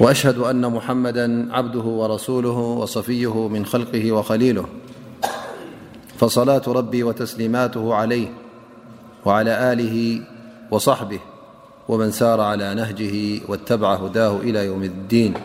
وأشهد أن محمدا عبده ورسوله وصفيه من خلقه وخليله فصلاة ربي وتسليماته عليه وعلى آله وصحبه ومن سار على نهجه واتبع هداه إلى يوم الدينأعدرءلهى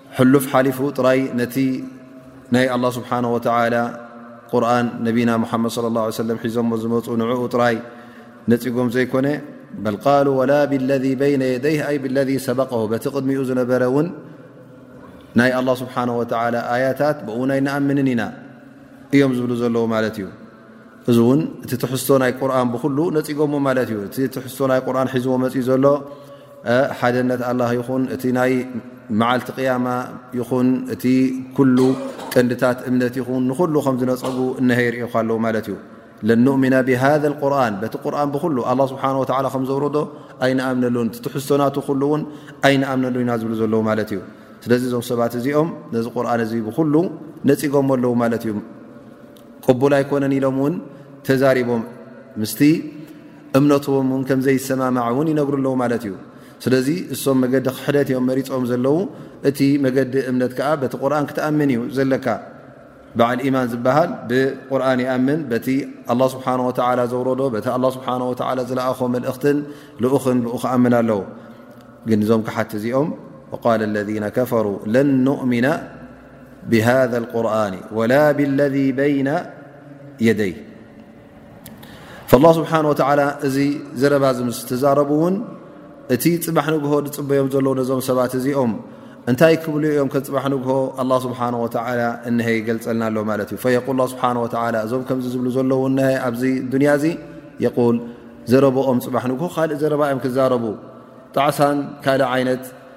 ሕሉፍ ሓሊፉ ጥራይ ነቲ ናይ ኣላ ስብሓን ወተላ ቁርን ነቢና ሙሓመድ ለ ላ ሰለም ሒዞሞ ዝመፁ ንዕኡ ጥራይ ነፂጎም ዘይኮነ በልቃሉ ወላ ብለذ በይነ የደይ ኣይ ብለذ ሰበቀ በቲ ቅድሚኡ ዝነበረ እውን ናይ ኣላ ስብሓን ወተላ ኣያታት ብኡ ናይ ንኣምንን ኢና እዮም ዝብሉ ዘለዉ ማለት እዩ እዚ እውን እቲ ትሕዝቶ ናይ ቁርን ብኩሉ ነፂጎሞ ማለት እዩ እቲ ትሕዝቶ ናይ ቁርን ሒዝዎ መፅኡ ዘሎ ሓደነት ኣላ ይኹን እቲ ናይ መዓልቲ ቅያማ ይኹን እቲ ኩሉ ቀንድታት እምነት ይኹን ንኹሉ ከም ዝነፀጉ እነሀ ይርእኹ ኣለዉ ማለት እዩ ለንእሚና ብሃذ ቁርን በቲ ቁርን ብኩሉ ኣላ ስብሓን ወ ከም ዘውረዶ ኣይንኣምነሉን ትትሕዝቶናት ኩሉ እውን ኣይንኣምነሉ ኢና ዝብሉ ዘለዉ ማለት እዩ ስለዚ እዞም ሰባት እዚኦም ነዚ ቁርን እዚ ብኩሉ ነፂጎም ኣለዉ ማለት እዩ ቅቡል ኣይኮነን ኢሎም ውን ተዛሪቦም ምስቲ እምነትዎም ን ከምዘይሰማማዕ ውን ይነግሩ ኣለዉ ማለት እዩ ስለዚ እሶም መገዲ ክሕደት እዮም መሪፆም ዘለዉ እቲ መገዲ እምነት ከዓ በቲ ቁርን ክትኣምን እዩ ዘለካ በዓል ኢማን ዝበሃል ብቁርን ይኣምን በቲ ኣላ ስብሓን ወተላ ዘውረዶ በቲ ኣላ ስብሓን ወተላ ዝለኣኾ መልእኽትን ልኡኽን ብኡ ክኣምን ኣለዉ ግን እዞም ክሓቲ እዚኦም ቃል ለذ ከፈሩ ለን ኑእሚና ብሃذ ርን ወላ ብለذ በይነ የደይ ላ ስብሓን ወተላ እዚ ዘረባ ዚ ምስ ትዛረቡ እውን እቲ ፅባሕ ንግሆ ዝፅበዮም ዘለዉ ነዞም ሰባት እዚኦም እንታይ ክብሉ እዮም ከፅባሕ ንግሆ ኣላ ስብሓን ወተላ እነሀ ይገልፀልና ኣሎ ማለት እዩ ፈየቁል ላ ስብሓን ወተላ እዞም ከምዚ ዝብሉ ዘለዉ እነ ኣብዚ ዱንያ እዚ የቁል ዘረብኦም ፅባሕ ንግሆ ካልእ ዘረባ እዮም ክዛረቡ ጣዕሳን ካልእ ዓይነት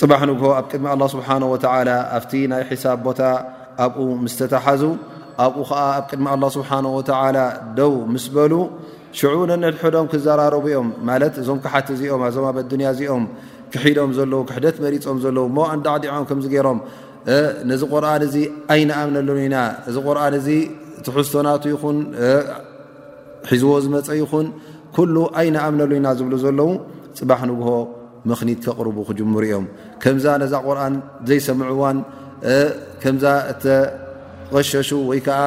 ፅባሕ ንግሆ ኣብ ቅድሚ ኣላ ስብሓን ወተላ ኣብቲ ናይ ሒሳብ ቦታ ኣብኡ ምስ ተተሓዙ ኣብኡ ከዓ ኣብ ቅድሚ ኣላ ስብሓን ወተላ ደው ምስ በሉ ሽዑ ነንሕድሕዶም ክዘራረቡ እዮም ማለት እዞም ክሓት እዚኦም ኣዞም ኣብ ኣዱንያ እዚኦም ክሒዶም ዘለዉ ክሕደት መሪፆም ዘለዉ እሞ ኣንዳዕዲዖም ከምዚ ገይሮም ነዚ ቁርን እዚ ኣይንኣምነሉን ኢና እዚ ቁርን እዚ ትሕዝቶናቱ ይኹን ሒዝዎ ዝመፀ ይኹን ኩሉ ኣይንኣምነሉ ኢና ዝብሉ ዘለዉ ፅባሕ ንግሆ ምኽኒት ከቕርቡ ክጅምሩ እዮም ከምዛ ነዛ ቁርን ዘይሰምዕዋን ከምዛ እተቐሸሹ ወይ ከዓ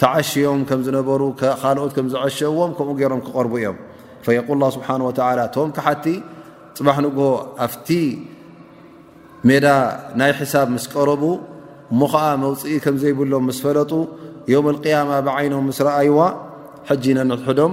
ተዓሽዮም ከም ዝነበሩ ካልኦት ከም ዝዐሸዎም ከምኡ ገይሮም ክቐርቡ እዮም ፈየቁል ላ ስብሓን ወተላ ቶም ክሓቲ ፅባሕ ንግሆ ኣብቲ ሜዳ ናይ ሕሳብ ምስ ቀረቡ እሞ ከዓ መውፅኢ ከም ዘይብሎም ምስ ፈለጡ ዮም ልቅያማ ብዓይኖም ምስ ረኣይዋ ሕጂ ነንሕዶም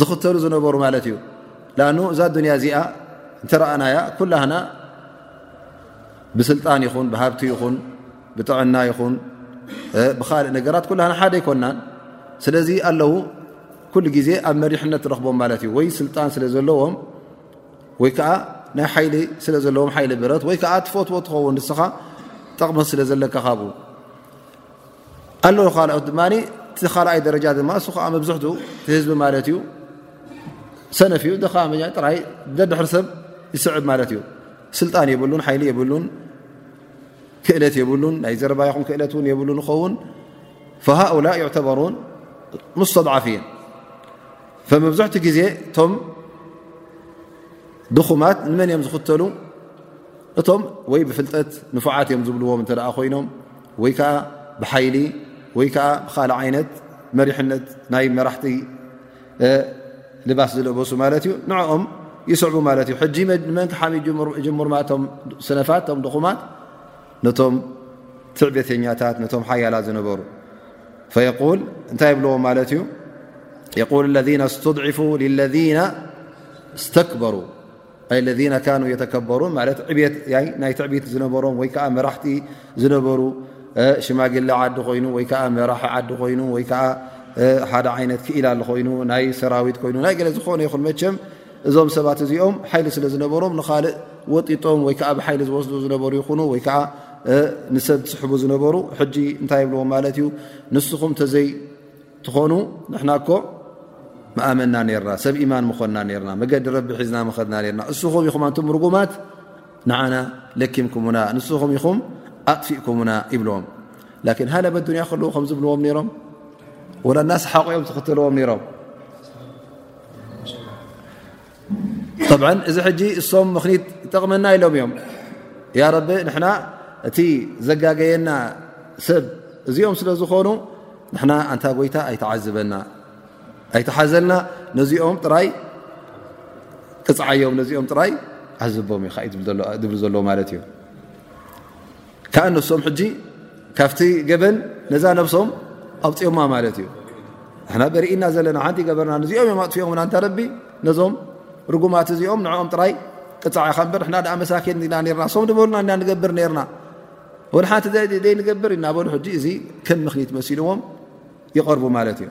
ዝኽተሉ ዝነበሩ ማለት እዩ ን እዛ ዱንያ እዚኣ እንተረኣናያ ኩላህና ብስልጣን ይኹን ብሃብቲ ይኹን ብጥዕና ይኹን ብካልእ ነገራት ኩና ሓደ ኣይኮናን ስለዚ ኣለዉ ኩሉ ግዜ ኣብ መሪሕነት ትረኽቦም ማለት እዩ ወይ ስልጣን ስለ ዘለዎም ወይ ከዓ ናይ ሓይሊ ስለ ዘለዎም ሓይሊ ብረት ወይ ከዓ ትፈትዎ ትኸውን ንስኻ ጠቕሚ ስለ ዘለካ ካብኡ ኣሎ ካልኦት ድማ እቲ ካልኣይ ደረጃ ድማ እሱ ከዓ መብዝሕቱ ህዝቢ ማለት እዩ ሰነፍ እዩ ደኻመኛ ጥራይ ደድሕር ሰብ ይስዕብ ማለት እዩ ስልጣን የብሉን ሓይሊ የብሉን ክእለት የብሉን ናይ ዘረባ ይኹን ክእለት እውን የብሉ ንኸውን ሃኡላ ዩዕተበሩን ሙስተድዓፍ እየን መብዝሕቲ ግዜ እቶም ድኹማት ንመን እዮም ዝኽተሉ እቶም ወይ ብፍልጠት ንፉዓት እዮም ዝብልዎም እተ ኮይኖም ወይ ከዓ ብሓይሊ ወይ ከዓ ብካልእ ዓይነት መሪሕነት ናይ መራሕቲ ልባስ ዝለበሱ ማለት እዩ ንኦም ይስዕቡ ማለት እዩ ሕጂ መን ክሓሚ ጅምርማ ቶም ስነፋት ቶም ድኹማት ነቶም ትዕቤተኛታት ነቶም ሓያላት ዝነበሩ ፈየል እንታይ የብለዎ ማለት እዩ የል ለذ ስትድዕፉ ለذ ስተክበሩ ለذነ ካኑ የተከበሩን ማለት ዕብት ይ ናይ ትዕቢት ዝነበሮም ወይ ከዓ መራሕቲ ዝነበሩ ሽማግሌ ዓዲ ኮይኑ ወይ ከዓ መራሒ ዓዲ ኮይኑ ወይ ከዓ ሓደ ዓይነት ክኢላ ኮይኑ ናይ ሰራዊት ኮይኑ ናይ ገለ ዝኾነ ይኹን መቸም እዞም ሰባት እዚኦም ሓይሊ ስለ ዝነበሮም ንካልእ ወጢጦም ወይ ከዓ ብሓይሊ ዝወስዱ ዝነበሩ ይኹኑ ወይ ከዓ ንሰብ ዝስሕቡ ዝነበሩ ሕጂ እንታይ የብልዎም ማለት እዩ ንስኹም ተዘይ ትኾኑ ንሕና እኮ መኣመና ነርና ሰብ ኢማን ምኾንና ነርና መገዲ ረቢ ሒዝና መኸድና ነርና እስኹም ኢኹም ኣንቱም ርጉማት ንዓና ለኪምኩምና ንስኹም ኢኹም ኣጥፊእኩምና ይብልዎም ላኪን ሃለበ ዱንያ ከለዉ ከም ዝብልዎም ነይሮም ወላ እናስሓቑ እዮም ዝኽተልዎም ነይሮም طብዓ እዚ ሕጂ እሶም ምኽኒት ጠቕመና ኢሎም እዮም ያ ረቢ ንሕና እቲ ዘጋገየና ሰብ እዚኦም ስለ ዝኾኑ ንሕና ኣንታ ጎይታ ኣይትዓዝበና ኣይትሓዘልና ነዚኦም ጥራይ ቅፅዓዮም ነዚኦም ጥራይ ኣዝቦም ኢኻ እዩ ዝብሉ ዘለዉ ማለት እዩ ካኣ ንሶም ሕጂ ካብቲ ገበን ነዛ ነብሶም ኣውፅኦማ ማለት እዩ ንና በርኢና ዘለና ሓንቲ ገበርና ንዚኦም እዮም ኣጥፍኦም ና እተረቢ ነዞም ርጉማት እዚኦም ንኦም ጥራይ ቅፃዕ ካ በር ና ኣ መሳኪን ኢና ና ሶም ድበሉና ኢና ንገብር ነርና ወ ሓንቲ ዘይንገብር እናበሉ ሕጂ እዚ ከም ምክኒት መሲልዎም ይቐርቡ ማለት እዩ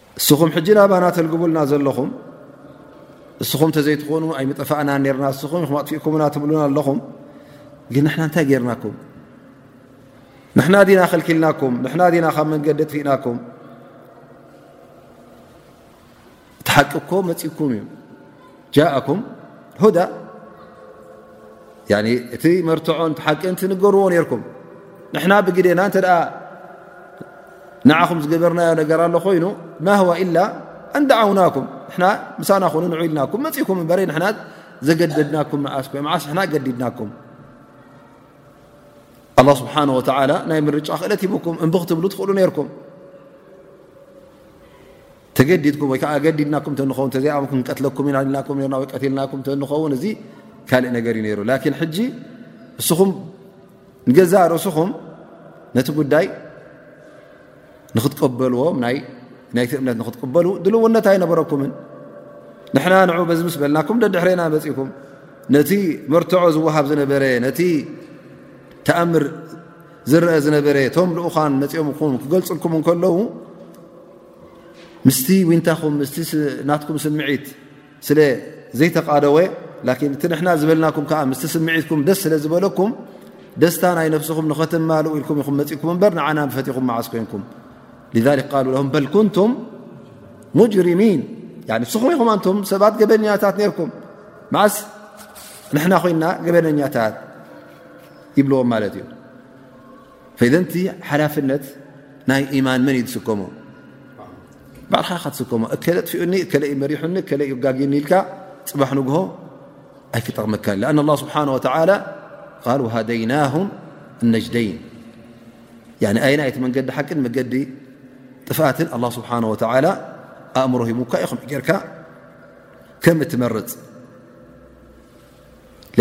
እስኹም ሕጂ ናባና ተልግቡልና ዘለኹም እስኹም ተዘይትኾኑ ኣይምጠፋእና ነርና እስኹም ኹም ኣጥፊእኩምና ትብሉና ኣለኹም ግን ንሕና እንታይ ገርናኩም ንሕና ዲና ከልኪልናኩም ንሕና ዲና ካብ መንገዲ ኣጥፊእናኩም እቲ ሓቂ እኮ መፂኩም እዩ ጃእኩም ሁዳ እቲ መርትዖን ሓቂ ንገርዎ ነርኩም ንሕና ብግዴና እተ ንዓኹም ዝገበርናዮ ነገር ኣሎ ኮይኑ ማህዋ ኢላ ኣንዳዓውናኩም ና ምሳና ኮኑ ንዑ ኢልናኩም መፅእኩም በረ ና ዘገደድናኩም መኣስ ኮ ዓስ ና ገዲድናኩም ኣላ ስብሓን ወተላ ናይ ምርጫ ክእለት ሂቡኩም እምብክትብሉ ትኽእሉ ነርኩም ተገዲድኩም ወይ ከዓ ገዲድናኩም ተንኸውን ተዘይኣም ክንቀትለኩም ኢና ልናኩም ርና ወይ ቀትልናኩም ተንኸውን እዚ ካልእ ነገር እዩ ነይሩ ላኪን ሕጂ እስኹም ንገዛ ርእስኹም ነቲ ጉዳይ ንክትቀበልዎ ናይቲ እምነት ንክትቀበሉ ድልውነት ኣይነበረኩምን ንሕና ንዑ በዚ ምስ በልናኩም ደድሕረና መፅእኩም ነቲ መርትዖ ዝወሃብ ዝነበረ ነቲ ተኣምር ዝረአ ዝነበረ እቶም ልኡኻን መፅኦም ክገልፅልኩም እንከለዉ ምስቲ ዊንታኹም ምስ ናትኩም ስምዒት ስለ ዘይተቃደወ ላኪን እቲ ንሕና ዝበልናኩም ከዓ ምስቲ ስምዒትኩም ደስ ስለ ዝበለኩም ደስታ ናይ ነፍስኹም ንኸተማልኡ ኢልኩም ኢኹም መፂእኩም እምበር ንዓና ፈትኹም መዓስ ኮይንኩም ቃሉ ም በል ኩንቱም ሙጅሪሚን ንስኹም ኢኹም ኣንቱም ሰባት ገበኛታት ነርኩም መዓስ ንሕና ኮይንና ገበነኛታት ይብልዎም ማለት እዩ ፈይዘን እቲ ሓላፍነት ናይ ኢማን መን እዩ ዝስከሞ ባዕልካ ኢካ ትስከሞ እከለ ጥፊኡኒ እከለ እዩ መሪሑኒ እከለ እዩ ጋጊኒ ኢልካ ፅባሕ ንግሆ ኣይክጠቕመካን ኣን ላ ስብሓን ወተላ ቃል ሃደይናሁም ነጅደይን ኣየና እቲ መንገዲ ሓቂን መገዲ ጥፍኣትን ኣላ ስብሓን ወተላ ኣእምሮ ሂሙካ እዩ ከምኡ ጌርካ ከም እትመርፅ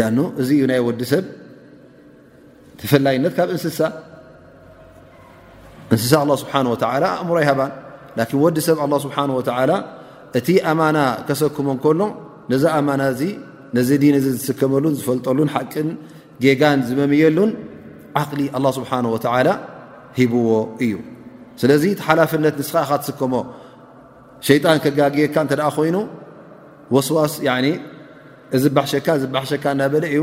ኣኑ እዚ እዩ ናይ ወዲ ሰብ ትፍላይነት ካብ እንስሳ እንስሳ ኣ ስብሓ ወ ኣእምሮ ይሃባን ላን ወዲ ሰብ ኣ ስብሓ ወ እቲ ኣማና ከሰክሞ ከሎ ነዚ ኣማና እዚ ነዚ ዲን እዚ ዝስከመሉን ዝፈልጠሉን ሓቂን ጌጋን ዝመምየሉን ዓቕሊ ኣ ስብሓ ወ ሂብዎ እዩ ስለዚ እቲ ሓላፍነት ንስኻ እኻ ትስከሞ ሸይጣን ከጋግየካ እተ ኮይኑ ወስዋስ እዚ ባሸካ ዚ ባሸካ እናበለ እዩ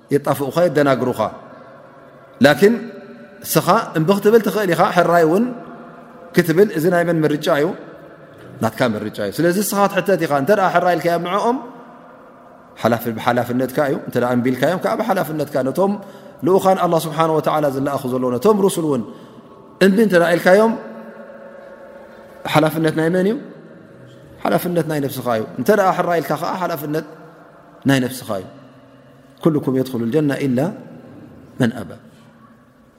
የጣፍኡኻ የደናግሩኻ ላኪን እስኻ እምቢ ክትብል ትኽእል ኢኻ ሕራይ እውን ክትብል እዚ ናይ መን ምርጫ እዩ ናትካ ምርጫ እዩ ስለዚ እስኻ ትሕተት ኢኻ እንተ ሕራይ ኢልካዮ ንዕኦም ሓላፍነትካ እዩ እተ እምቢልካዮም ዓ ብሓላፍነትካ ነቶም ልኡኻን ኣላ ስብሓን ወላ ዝለኣኽ ዘለዎ ነቶም ሩሱል እውን እምቢ እንተ ኢልካዮም ሓላፍነት ናይ መን እዩ ሓላፍነት ናይ ነብስኻ እዩ እንተ ሕራይ ኢልካ ከዓ ሓላፍነት ናይ ነብስኻ እዩ ኩሉኩም የድክሉ ጀና ኢላ መን ኣባ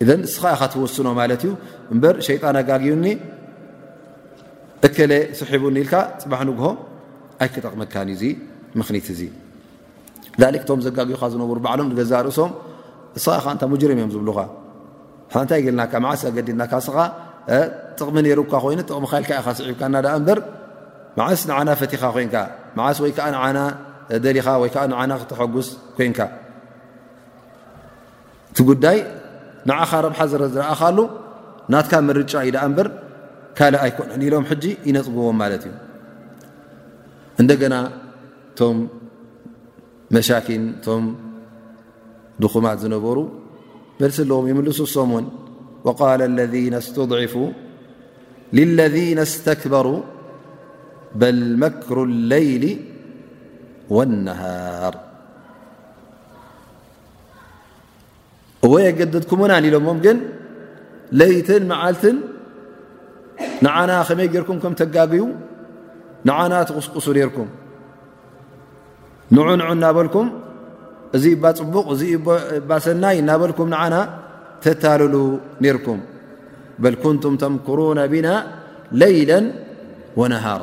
እዘ እስኻ ኢኻ ትወስኖ ማለት እዩ እምበር ሸይጣን ኣጋግዩኒ እከለ ስሒቡኒ ኢልካ ፅባሕ ንግሆ ኣይክጠቕመካን እዩዙ ምኽኒት እዙ ቶም ዘጋግዩካ ዝነብሩ ባዕሎም ንገዛእ ርእሶም እስኻ ኢኻ እታ ሙጅርም እዮም ዝብሉኻ ሓንታይ ጌልናካ መዓስ ኣገዲድናካ ስኻ ጥቕሚ ነይሩካ ኮይኑ ጥቕምካ ኢልካ ኢኻ ስዒብካ እና ደኣ እምበር መዓስ ንዓና ፈቲኻ ኮንካ መዓስ ወይ ከዓ ንዓና ደሊኻ ወይ ከዓ ንዓና ክተሐጉስ ኮንካ እቲ ጉዳይ ንዓኻ ረብሓ ዝረ ዝረኣኻሉ ናትካ ምርጫ እዩ ደኣ እምበር ካልእ ኣይኮነን ኢሎም ሕጂ ይነፅግዎም ማለት እዩ እንደገና እቶም مشاكن م دخمت نبر لس الم يملس م وقال الذين استضعفو للذين استكبروا بل مكر الليل والنهار እወ የገድድኩምናን ኢሎሞም ግን ለይትን መዓልትን ንዓና ከመይ ጌርኩም ከም ተጋግዩ ንዓና ትቕስቁሱ ኔርኩም ንዑ ንዑ እናበልኩም እዚ እባ ፅቡቕ እዚ እባ ሰናይ እናበልኩም ንዓና ተታልሉ ኔርኩም በል ኩንቱም ተምክሩና ብና ለይለ ወነሃራ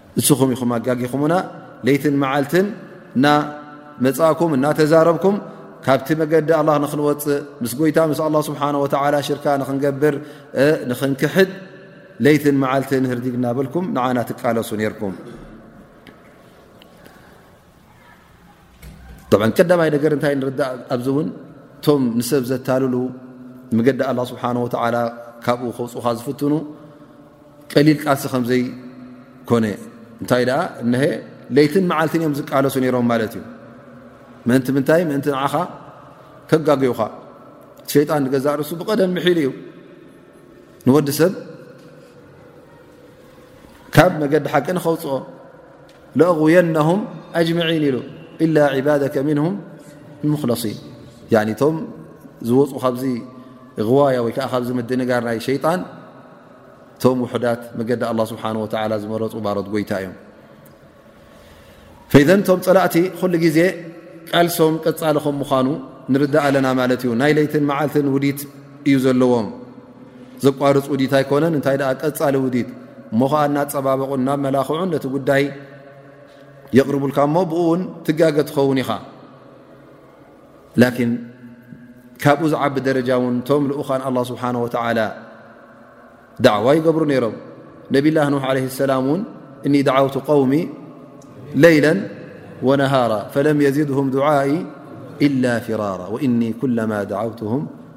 ንስኹም ኢኹም ኣጋጊኹሙና ለይትን መዓልትን እና መፃእኩም እናተዛረብኩም ካብቲ መገዲ ኣላ ንክንወፅእ ምስ ጎይታ ምስ ኣላ ስብሓን ወተላ ሽርካ ንክንገብር ንክንክሕድ ለይትን መዓልትን ህርዲግ እናበልኩም ንዓና ትቃለሱ ነርኩም ቀዳማይ ነገር እንታይ ንርዳእ ኣብዚ እውን እቶም ንሰብ ዘታልሉ መገዲ ኣላ ስብሓን ወላ ካብኡ ከውፅኻ ዝፍትኑ ቀሊል ቃልሲ ከምዘይኮነ እንታይ ደኣ እነሀ ለይትን መዓልትን እዮም ዝቃለሱ ነይሮም ማለት እዩ ምእንቲ ምንታይ ምእንቲ ንዓኻ ከጋግዩኻ እቲ ሸይጣን ንገዛእ ርእሱ ብቐደም ምሒሉ እዩ ንወዲ ሰብ ካብ መገዲ ሓቂ ንኸውፅኦ ለغውየነሁም ኣጅመዒን ኢሉ ኢላ ዕባደከ ምንሁም ሙክለሲን እቶም ዝወፁ ካብዚ غዋያ ወይ ከዓ ካብዚ ምድንጋር ናይ ሸይጣን እቶም ውሕዳት መገዲ ኣላ ስብሓን ወላ ዝመረፁ ባሮት ጎይታ እዮም ፈዘን እቶም ፀላእቲ ኩሉ ግዜ ቃልሶም ቀፃሊ ከም ምዃኑ ንርዳእ ኣለና ማለት እዩ ናይ ለይትን መዓልትን ውዲት እዩ ዘለዎም ዘቋርፅ ውዲት ኣይኮነን እንታይ ደኣ ቀፃሊ ውዲት እሞ ከዓ እናፀባበቑን ናብ መላኽዑን ነቲ ጉዳይ የቕርቡልካ እሞ ብኡ እውን ትጋገ ትኸውን ኢኻ ላኪን ካብኡ ዝዓቢ ደረጃ እውን እቶም ልኡኻን ኣላ ስብሓን ወተዓላ ዳዕዋ ይገብሩ ነይሮም ነብላ ኑሕ ዓለ ሰላም እውን እኒ ዳዓውቱ ቀውሚ ለይለን ወነሃራ ፈለም የዚድሁም ድዓኢ ኢላ ፍራራ ወእኒ ኩለማ ዳዓውትሁም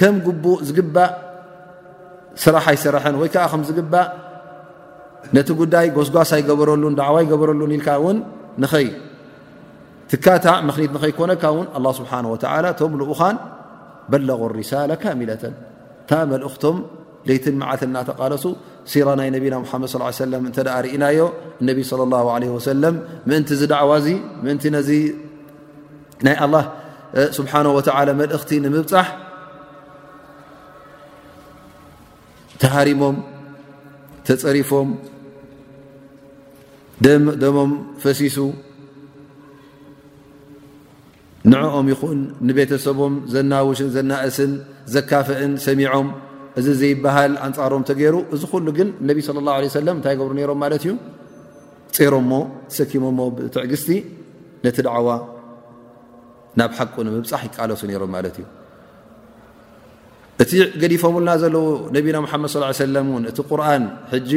ከም ግቡእ ዝግባእ ስራሕ ኣይሰራሐን ወይ ከዓ ከም ዝግባእ ነቲ ጉዳይ ጎስጓስ ኣይገበረሉን ዳዕዋ ኣይገበረሉን ኢልካ እውን ንኸይ ትካታዕ ምኽኒት ንኸይኮነካ እውን ኣላ ስብሓን ወተዓላ እቶም ልኡኻን በለቑ ሪሳላ ካሚለተን እታ መልእኽቶም ለይትን መዓልት እናተቓለሱ ሲራ ናይ ነቢና ሓመድ ስ ሰለም እተ ርእናዮ እነቢ ለ ላ ለ ወሰለም ምእንቲ ዝዳዕዋ እዚ ምእንቲ ነዚ ናይ ኣላ ስብሓን ወተላ መልእኽቲ ንምብፃሕ ተሃሪሞም ተፀሪፎም ደሞም ፈሲሱ ንዕኦም ይኹን ንቤተሰቦም ዘናውሽን ዘናእስን ዘካፍእን ሰሚዖም እዚ ዘይበሃል ኣንፃሮም ተገይሩ እዚ ኩሉ ግን ነቢ ስለ ላ ለ ሰለም እንታይ ገብሩ ነይሮም ማለት እዩ ጸሮሞ ሰኪሞሞ ብትዕግስቲ ነቲ ዳዕዋ ናብ ሓቁ ንምብፃሕ ይቃለሱ ነሮም ማለት እዩ እቲ ገዲፎምልና ዘለዉ ነቢና ሓመድ ص ሰለ ን እቲ ቁርን ሕጂ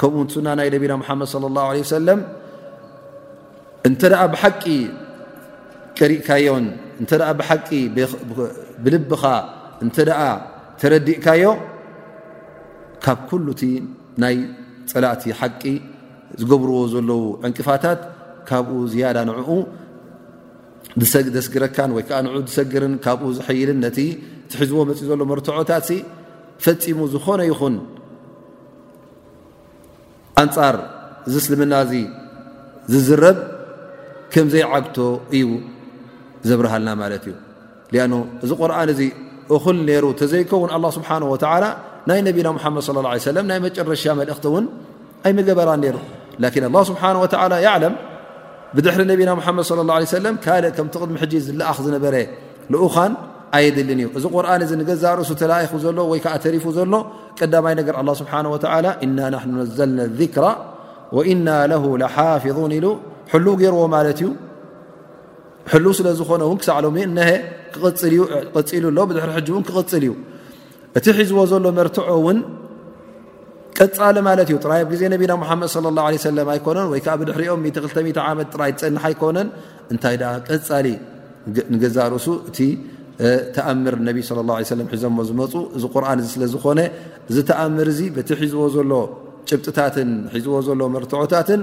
ከምኡ ንሱና ናይ ነቢና ሓመድ صለ ላه ለ ሰለም እንተ ብሓቂ ቀሪእካዮን እተ ብሓቂ ብልብኻ እንተ ተረዲእካዮ ካብ ኩሉ ናይ ፀላእቲ ሓቂ ዝገብርዎ ዘለዉ ዕንቅፋታት ካብኡ ዝያዳ ንዕኡ ዘስግረካን ወይ ከዓ ንኡ ዝሰግርን ካብኡ ዝሕይልን ነቲ ትሒዝዎ መፅ ዘሎ መርትዖታት ፈፂሙ ዝኾነ ይኹን ኣንፃር እዚ እስልምና እዚ ዝዝረብ ከምዘይዓግቶ እዩ ዘብርሃልና ማለት እዩ ሊኣኑ እዚ ቁርን እዚ እኹል ነይሩ ተዘይከውን ኣላ ስብሓን ወተላ ናይ ነቢና ሙሓመድ ለ ላ ሰለም ናይ መጨረሻ መልእኽቲ እውን ኣይምገበራን ነይሩ ላኪን ኣላ ስብሓን ወተላ ይዕለም ብድሕሪ ነቢና ሙሓመድ ለ ላ ሰለም ካልእ ከምቲ ቅድሚ ሕጂ ዝለኣኽ ዝነበረ ልኡኻን ኣየድልን እዩ እዚ ቁርን እዚ ንገዛ ርእሱ ተላኢኹ ዘሎ ወይ ከዓ ተሪፉ ዘሎ ቀዳማይ ነገር ኣላ ስብሓን ወተላ እና ናሕኑ ነዘልና ዚክራ ወእና ለሁ ለሓፊظን ኢሉ ሕሉው ገይርዎ ማለት እዩ ሕሉው ስለ ዝኾነ ውን ክሳዕ ሎሚ እነሀ ክቕፅል እዩ ቐፂሉ ኣሎ ብድሕሪ ሕጂ እውን ክቕፅል እዩ እቲ ሒዝዎ ዘሎ መርትዖ እውን ቀፃሊ ማለት እዩ ጥራይ ኣብ ግዜ ነቢና ሙሓመድ ለ ላ ለ ሰለም ኣይኮነን ወይ ከዓ ብድሕሪኦም 2 ዓመት ጥራይ ዝፀንሕ ኣይኮነን እንታይ ደኣ ቀፃሊ ንገዛ ርእሱ እቲ ተኣምር ነቢ ለ ላ ሰለም ሒዘሞ ዝመፁ እዚ ቁርን እዚ ስለ ዝኾነ እዚ ተኣምር እዚ በቲ ሒዝዎ ዘሎ ጭብጥታትን ሒዝዎ ዘሎ መርትዖታትን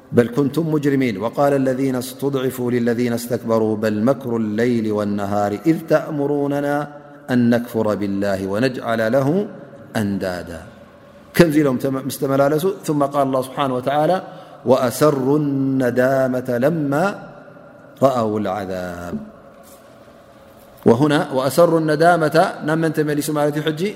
بل كنتم مجرمين وقال الذين استضعفوا للذين استكبروا بل مكر الليل والنهار إذ تأمروننا أن نكفر بالله ونجعل له أندادا كنزله ستملالس ثم قال الله سبحانه وتعالى وأسروا الندامة لما رأوا العذاب وهنا وأسروا الندامة ن منتملسالتحجي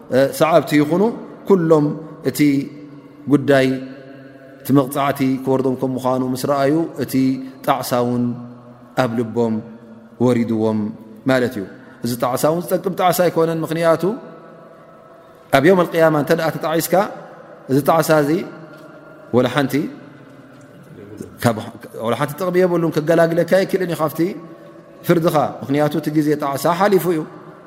ሰዓብቲ ይኹኑ ኩሎም እቲ ጉዳይ እቲ መቕፃዕቲ ክወርዶም ከም ምዃኑ ምስ ረኣዩ እቲ ጣዕሳ ውን ኣብ ልቦም ወሪድዎም ማለት እዩ እዚ ጣዕሳ ውን ዝጠቅም ጣዕሳ ኣይኮነን ምክንያቱ ኣብ ዮም ኣልቅያማ እንተ ተጣዒስካ እዚ ጣዕሳ እዚ ሓንቲ ጥቕሚ የብሉን ክገላግለካ ይክእልን እዩ ካብቲ ፍርድኻ ምክንያቱ እቲ ግዜ ጣዕሳ ሓሊፉ እዩ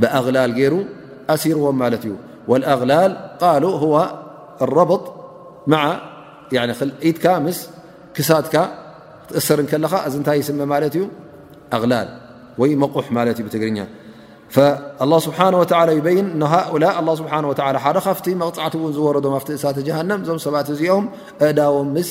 ብኣغላል ገይሩ ኣሲርዎም ማለት እዩ ኣላል ቃሉ ዋ ረብጥ ኢትካ ምስ ክሳትካ ክትእሰር ከለኻ እዚ እንታይ ይስመ ማለት እዩ ኣላል ወይ መቑሕ ማለት እዩ ብትግርኛ ላ ስብሓን ወ ይበይን ሃላ ኣ ስብሓ ወ ሓደ ካብቲ መቕፃዕቲ እውን ዝወረዶም ኣብቲ እሳተ ጀሃንም እዞም ሰባት እዚኦም እእዳዎም ምስ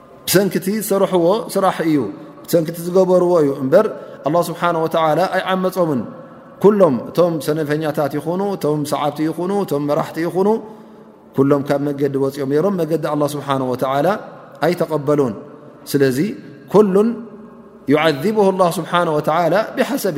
ብሰንኪቲ ዝሰርሕዎ ስራሕ እዩ ብሰንኪቲ ዝገበርዎ እዩ እምበር ኣላ ስብሓን ወተላ ኣይዓመፆምን ኩሎም እቶም ሰነፈኛታት ይኹኑ እቶም ሰዓብቲ ይኹኑ እቶም መራሕቲ ይኹኑ ኩሎም ካብ መገዲ ወፂኦም ነይሮም መገዲ ኣላ ስብሓን ወተላ ኣይተቐበሉን ስለዚ ኩሉን ዩዓذብሁ ላ ስብሓን ወተላ ብሓሰብ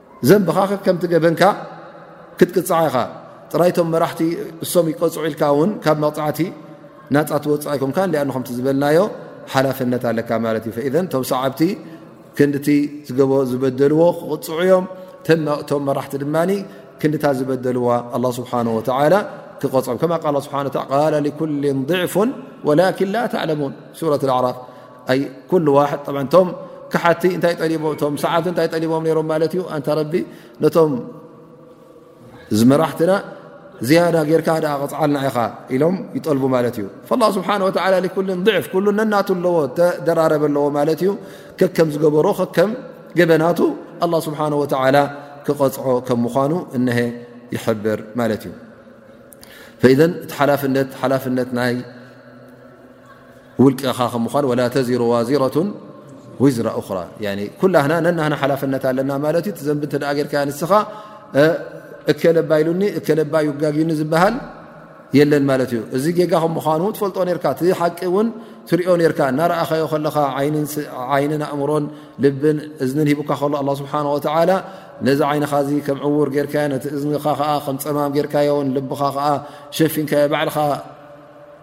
ዘንብኻ ከከምቲ ገበንካ ክትቅፅዓ ኢኻ ጥራይቶም መራሕቲ እሶም ይቀፅዑ ኢልካ ውን ካብ መቕፃዕቲ ናፃ ትወፅእ ኣይኮምካ ኣ ከምቲ ዝበልናዮ ሓላፍነት ኣለካ ማለት እዩ ኢዘ ቶም ሰዓብቲ ክንድቲ ዝገበ ዝበደልዎ ክቕፅዑ እዮም ቶም መራሕቲ ድማ ክንድታ ዝበደልዋ ኣላ ስብሓን ወተላ ክቐፅዖም ከማ ቃል ስብሓ ቃል ኩልን ضዕፉን ወላኪን ላ ተዕለሙን ሱረት ኣዕራፍ ቶም ክሓቲ እታይ ጠቦም ሰዓቲ እታይ ጠቦም ሮም ማት እዩ ኣንታ ረቢ ነቶም ዝመራሕትና ዝያዳ ጌርካ ቕፅዓልና ኢኻ ኢሎም ይጠልቡ ማለት እዩ ስብሓ ፍ ሉ ነናቱ ኣለዎ ደራረብ ኣለዎ ማለት እዩ ከከም ዝገበሮ ከከም ገበናቱ ኣላ ስብሓ ወ ክቐፅዖ ከም ምኳኑ እነሀ ይሕብር ማለት እዩ እቲ ሓላፍነት ሓላፍነት ናይ ውልቀኻ ከም ምዃን ወላ ተዚሩ ዋዚረቱ ዊዝራ ኡራ ኩላህና ነናና ሓላፍነት ኣለና ማለት እዩ ዘንቢ እተ ገርካያ ንስኻ እከለባ ኢሉኒ እከለባ ይጋግዩኒ ዝበሃል የለን ማለት እዩ እዚ ጌጋ ከም ምዃኑ ትፈልጦ ርካ እቲ ሓቂ እውን ትሪኦ ርካ እናረእኻዮ ከለኻ ዓይንን ኣእምሮን ልብን እዝንን ሂቡካ ከሎ ኣ ስብሓ ወላ ነዚ ዓይንኻ እዚ ከም ዕዉር ጌርካዮ ነቲ እዝንኻ ከዓ ከም ፀማም ጌርካዮን ልብኻ ከዓ ሸፊንካዮ ባዕልኻ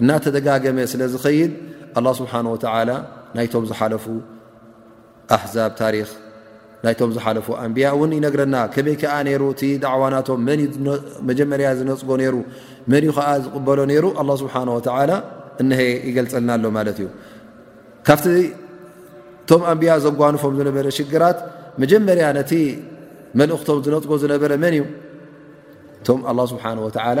እናተደጋገመ ስለ ዝኸይድ ኣላ ስብሓን ወተዓላ ናይቶም ዝሓለፉ ኣሕዛብ ታሪክ ናይቶም ዝሓለፉ ኣንብያ እውን ይነግረና ከመይ ከዓ ነይሩ እቲ ዳዕዋናቶም መን መጀመርያ ዝነፅጎ ነይሩ መን ዩ ከዓ ዝቕበሎ ነይሩ ኣላ ስብሓን ወተዓላ እነሀ ይገልፀልና ኣሎ ማለት እዩ ካብቲ እቶም ኣንብያ ዘጓንፎም ዝነበረ ሽግራት መጀመርያ ነቲ መልእኽቶም ዝነፅጎ ዝነበረ መን እዩ እቶም ኣላ ስብሓን ወተዓላ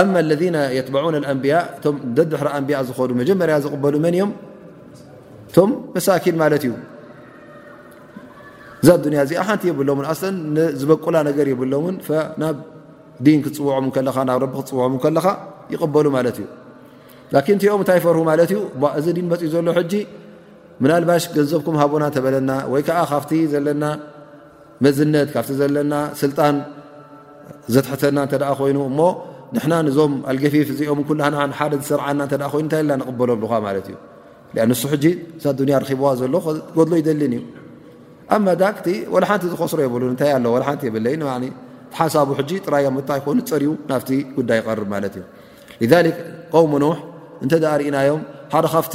ኣማ ለذነ የተበዑነ ኣንብያ እቶም ደድሕሪ ኣንብያ ዝኸዱ መጀመርያ ዝቕበሉ መን እዮም እቶም መሳኪን ማለት እዩ እዛ ኣዱንያ እዚኣ ሓንቲ የብሎምን ኣስለን ዝበቁላ ነገር የብሎምን ናብ ዲን ክትፅውዖም ከለኻ ናብ ረቢ ክትፅውዖም ከለኻ ይቕበሉ ማለት እዩ ላኪን እቲኦም እንታይ ይፈርሁ ማለት እዩ እዚ ዲን መፅኡ ዘሎ ሕጂ ምናልባሽ ገንዘብኩም ሃቦና ተበለና ወይ ከዓ ካብቲ ዘለና መዝነት ካብቲ ዘለና ስልጣን ዘትሕተና እተ ኮይኑ እሞ ንሕና ንዞም ኣልገፊፍ እዚኦም ኩላና ሓደ ዝስርዓና እተ ኮይኑ እንታይ ልና ንቕበለሉኻ ማለት እዩ ንሱ ሕጂ እዛ ዱንያ ርኪብዋ ዘሎ ጎድሎ ይደልን እዩ ኣብ መዳክቲ ወላ ሓንቲ ዝኸስሮ የብሉ እንታይ ኣሎ ወላ ሓንቲ የብለይ ሓሳቡ ሕጂ ጥራዮ ምታይ ኮይኑ ፅርዩ ናብቲ ጉዳይ ይቐርብ ማለት እዩ ذ ቆውሙ ኖሕ እንተ ርእናዮም ሓደ ካብቲ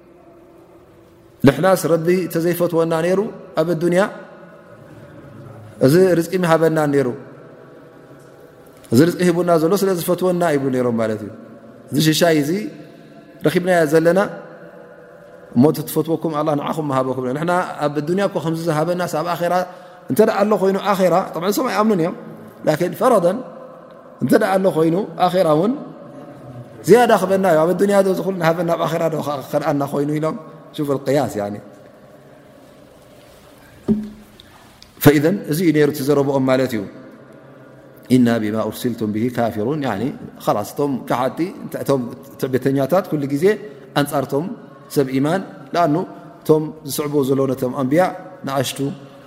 ንሕናስ ረቢ እተዘይፈትወና ነይሩ ኣብ ኣዱንያ እዚ ርዝቂ ምሃበና ነይሩ እዚ ርቂ ሂቡና ዘሎ ስለ ዝፈትወና ይብሉ ነይሮም ማለት እዩ እዚ ሽሻይ እዚ ረኪብናዮ ዘለና እሞ ትፈትወኩም ኣ ንዓኹም ምሃበኩም ንና ኣብ ኣዱንያ እኮ ከምዚ ዝሃበናስ ኣብ ኣራ እንተ ኣሎ ኮይኑ ኣራ ም ሰም ኣይኣምኑን እዮም ፈረደን እንተ ኣሎ ኮይኑ ኣራ ውን ዝያዳ ክበና ዩ ኣብ ኣዱንያ ዶ ዝሉ ሃበና ብ ኣራ ዶ ከልኣና ኮይኑ ኢሎም ያስ እዚ ዩ ነሩ ዘረብኦም ማለት እዩ እና ብማ ርሲልቱም ብ ካፊሩን ቶም ካሓቲ ቶም ትዕቤተኛታት ኩሉ ግዜ ኣንፃርቶም ሰብ ኢማን ኣ ቶም ዝስዕቡ ዘለ ቶም ኣንብያ ንኣሽቱ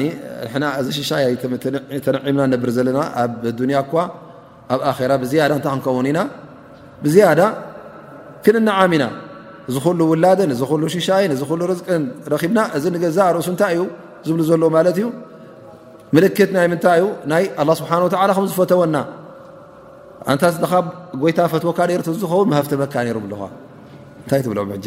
ንሕና እዚ ሽሻይ ተነዒምና ነብር ዘለና ኣብ ዱንያ እኳ ኣብ ኣራ ብዝያዳ እንታይ ክንከውን ኢና ብዝያዳ ክንነዓም ኢና እዚ ኩሉ ውላድን እዚ ሉ ሽሻይን እዚ ሉ ርዝቅን ረኪብና እዚ ንገዛ ርእሱ እንታይ እዩ ዝብሉ ዘሎ ማለት እዩ ምልክት ናይ ምንታይ እዩ ናይ ኣላ ስብሓን ወላ ከም ዝፈተወና ኣንታ ዝኻ ጎይታ ፈትወካ ሩ ዝኸውን ሃፍተመካ ሩ ብለኻ እንታይ ትብሎም ሕጂ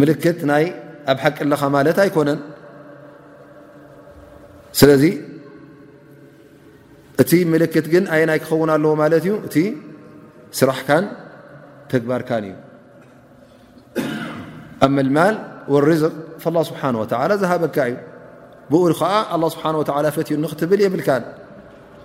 ምልክት ናይ ኣብ ሓቂ ኣለኻ ማለት ኣይኮነን ስለዚ እቲ ምልክት ግን ኣየ ናይ ክኸውን ኣለዎ ማለት እዩ እቲ ስራሕካን ተግባርካን እዩ ኣብ መልማል ወርዝቅ ላ ስብሓን ወተላ ዝሃበካ እዩ ብኡ ከዓ ኣላ ስብሓን ወላ ፈትዩ ንክትብል የብልካን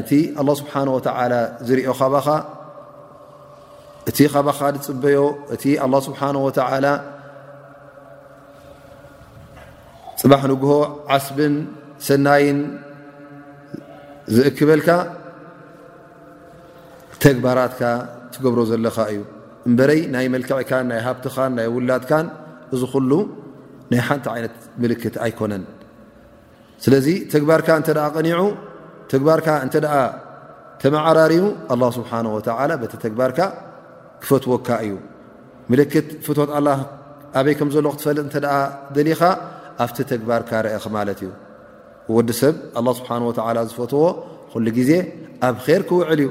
እቲ ኣላ ስብሓን ወተላ ዝርኦ ካባኻ እቲ ካባኻ ዝፅበዮ እቲ ኣላ ስብሓን ወተላ ፅባሕ ንግሆ ዓስብን ሰናይን ዝእክበልካ ተግባራትካ ትገብሮ ዘለኻ እዩ እምበረይ ናይ መልክዕካን ናይ ሃብትኻን ናይ ውላድካን እዚ ኩሉ ናይ ሓንቲ ዓይነት ምልክት ኣይኮነን ስለዚ ተግባርካ እተ ቀኒዑ ተግባርካ እተ ተመዓራርዩ ኣላ ስብሓን ወተላ በቲ ተግባርካ ክፈትወካ እዩ ምልክት ፍትት ኣላ ኣበይ ከም ዘሎ ክትፈልጥ እተ ደሊኻ ኣብቲ ተግባርካ ረአኽ ማለት እዩ ወዲ ሰብ ኣላ ስብሓን ወተላ ዝፈትዎ ኩሉ ግዜ ኣብ ር ክውዕል እዩ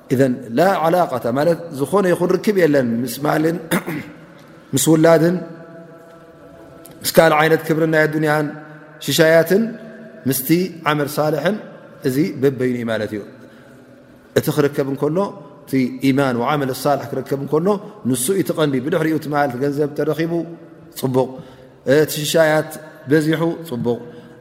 እዘን ላዓላቀተ ማለት ዝኾነ ይኹን ርክብ የለን ምስ ማልን ምስ ውላድን ምስ ካልእ ዓይነት ክብሪ ናይ ኣዱንያን ሽሻያትን ምስቲ ዓመል ሳልሕን እዚ በበይኑ እዩ ማለት እዩ እቲ ክርከብ እንከሎ እቲ ኢማን ዓመል ሳልሕ ክርከብ እንከሎ ንሱ እዩ ትቐንዲ ብድሕሪኡ ቲ ማልቲ ገንዘብ ተረኺቡ ፅቡቕ እቲ ሽሻያት በዚሑ ፅቡቕ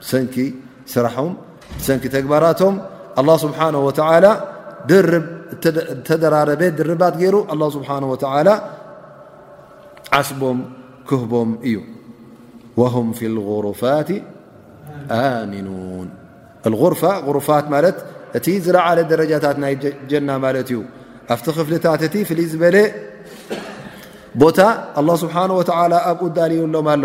ብሰንኪ ስራሖም ብሰንኪ ተግባራቶም ኣላ ስብሓን ወተላ ድርብ ተደራረበ ድርባት ገይሩ ኣላ ስብሓን ወተላ ዓስቦም ክህቦም እዩ ወሁም ፊ ልغሩፋት ኣሚኑን ርፋ ሩፋት ማለት እቲ ዝለዓለ ደረጃታት ናይ ጀና ማለት እዩ ኣብቲ ክፍልታት እቲ ፍልይ ዝበለ ቦታ ኣላ ስብሓን ወተላ ኣብኡ ዳልዩሎም ኣሎ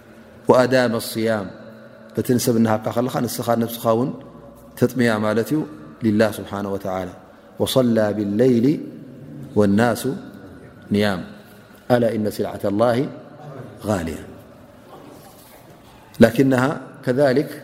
وأدام الصيام لتنسبنل س سن تطمي مالت لله سبحانه وتعالى وصلى بالليل والناس نيام ألا إن سلعة الله غالية لكنها كذلك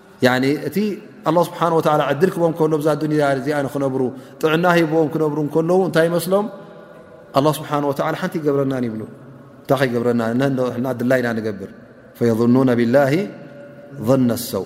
እቲ ኣላ ስብሓን ወላ ዕድል ክቦም ከሎ ብዛ ዱንያ እዚኣ ንክነብሩ ጥዕና ሂቦዎም ክነብሩ ከለዉ እንታይ ይመስሎም ኣላ ስብሓን ወ ሓንቲ ይገብረናን ይብሉ እንታይ ከይገብረና ንሕና ድላይና ንገብር ፈየظኑና ብላ ظና ሰው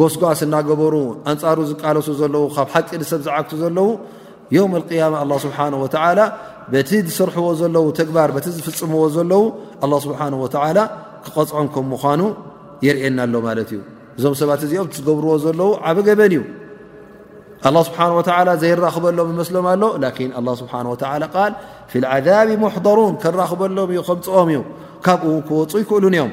ጎስጓስ እናገበሩ ኣንፃሩ ዝቃለሱ ዘለዉ ካብ ሓቂ ንሰብ ዝዓግቱ ዘለዉ ዮም ቅያማ ኣ ስብሓ ወላ በቲ ዝሰርሕዎ ዘለዉ ተግባር በቲ ዝፍፅምዎ ዘለዉ ኣ ስብሓ ወላ ክቐፅዖም ከም ምዃኑ የርእየና ኣሎ ማለት እዩ እዞም ሰባት እዚኦም ዝገብርዎ ዘለዉ ዓበ ገበን እዩ ኣ ስብሓ ወላ ዘይራኽበሎም ይመስሎም ኣሎ ላን ኣ ስብሓ ወ ቃል ፊ ዓዛብ ሙሕضሩን ከራኽበሎም እዩ ከምፅኦም እዩ ካብኡ ክወፁ ይክእሉን እዮም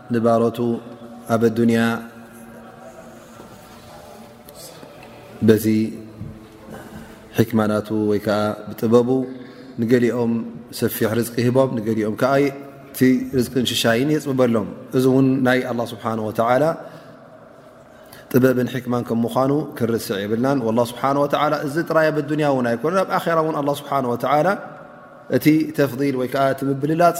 ንባሮቱ ኣብ ኣዱንያ በዚ ሕክማናቱ ወይ ከዓ ብጥበቡ ንገሊኦም ሰፊሕ ርዝቂ ሂቦም ንገሊኦም ከዓ እቲ ርዝቅን ሽሻይን የፅብበሎም እዚ እውን ናይ ኣላ ስብሓን ወተላ ጥበብን ሕክማን ከም ምኳኑ ክንርስዕ የብልናን ላ ስብሓ ወላ እዚ ጥራይ ኣብ ኣዱንያ እውን ኣይኮነ ኣብ ኣራ እውን ኣላ ስብሓን ወተላ እቲ ተፍል ወይከዓ እቲ ምብልላፅ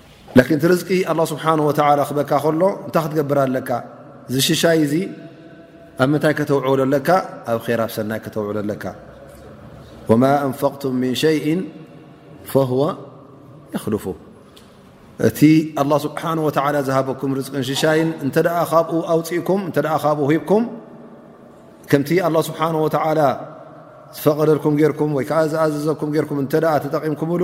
ላኪን እቲ ርዝቂ ኣላ ስብሓን ወተላ ክበካ ከሎ እንታይ ክትገብር ኣለካ እዚ ሽሻይ እዚ ኣብ ምንታይ ከተውዕሎ ኣለካ ኣብ ራ ብ ሰናይ ከተውዕሎ ኣለካ ወማ ኣንፈቅቱም ምን ሸይء ፈወ የኽልፉ እቲ ኣላ ስብሓን ወተላ ዝሃበኩም ርዝቅን ሽሻይን እንተ ካብኡ ኣውፅእኩም እተ ካብኡ ሂብኩም ከምቲ ኣላ ስብሓን ወተላ ዝፈቐደልኩም ጌርኩም ወይከዓ ዝኣዘዘኩም ጌርኩም እተ ተጠቒምኩምሉ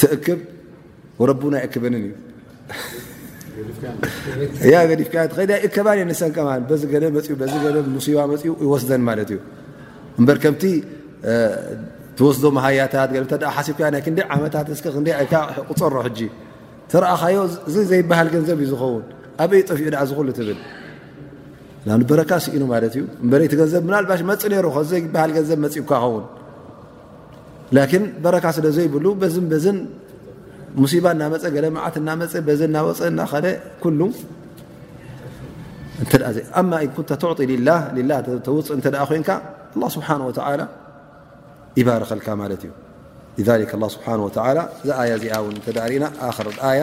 ትእክብ ረቡን ኣይእክበንን እዩ ገዲፍካዮ ትኸይድ ኣይእከባን እየ ንሰን ከማ በዚ ገለ መፅኡ በዚ ገለ ሙሲባ መፅኡ ይወስደን ማለት እዩ እምበር ከምቲ ትወስዶ መሃያታት ገ እተ ሓሲብካዮ ናይ ክንደይ ዓመታት እስከ ክንደ ኣይካ ቁፀሮ ሕጂ ተረእኻዮ እዚ ዘይበሃል ገንዘብ እዩ ዝኸውን ኣበይ ጠፍኡ ድኣ ዝኽሉ ትብል ናብ ንበረካ ስኢኑ ማለት እዩ እበረይቲ ገንዘብ ምናልባሽ መፅ ነይሩ ከዘይበሃል ገንዘብ መፅኡካ ይኸውን ላኪን በረካ ስለ ዘይብሉ በዝን በዝን ሙሲባ እናመፀ ገለ መዓት እናመፀ በዚ እናወፀ እናኸደ ኩሉ እተ ኣማ ን ኩንተ ትዕጢ ላ ላ ተውፅእ እተ ኮይንካ ላ ስብሓን ወተላ ይባርኸልካ ማለት እዩ ስብሓ ወላ እዛ ኣያ እዚኣ እውን እተርእና ኣክር ኣያ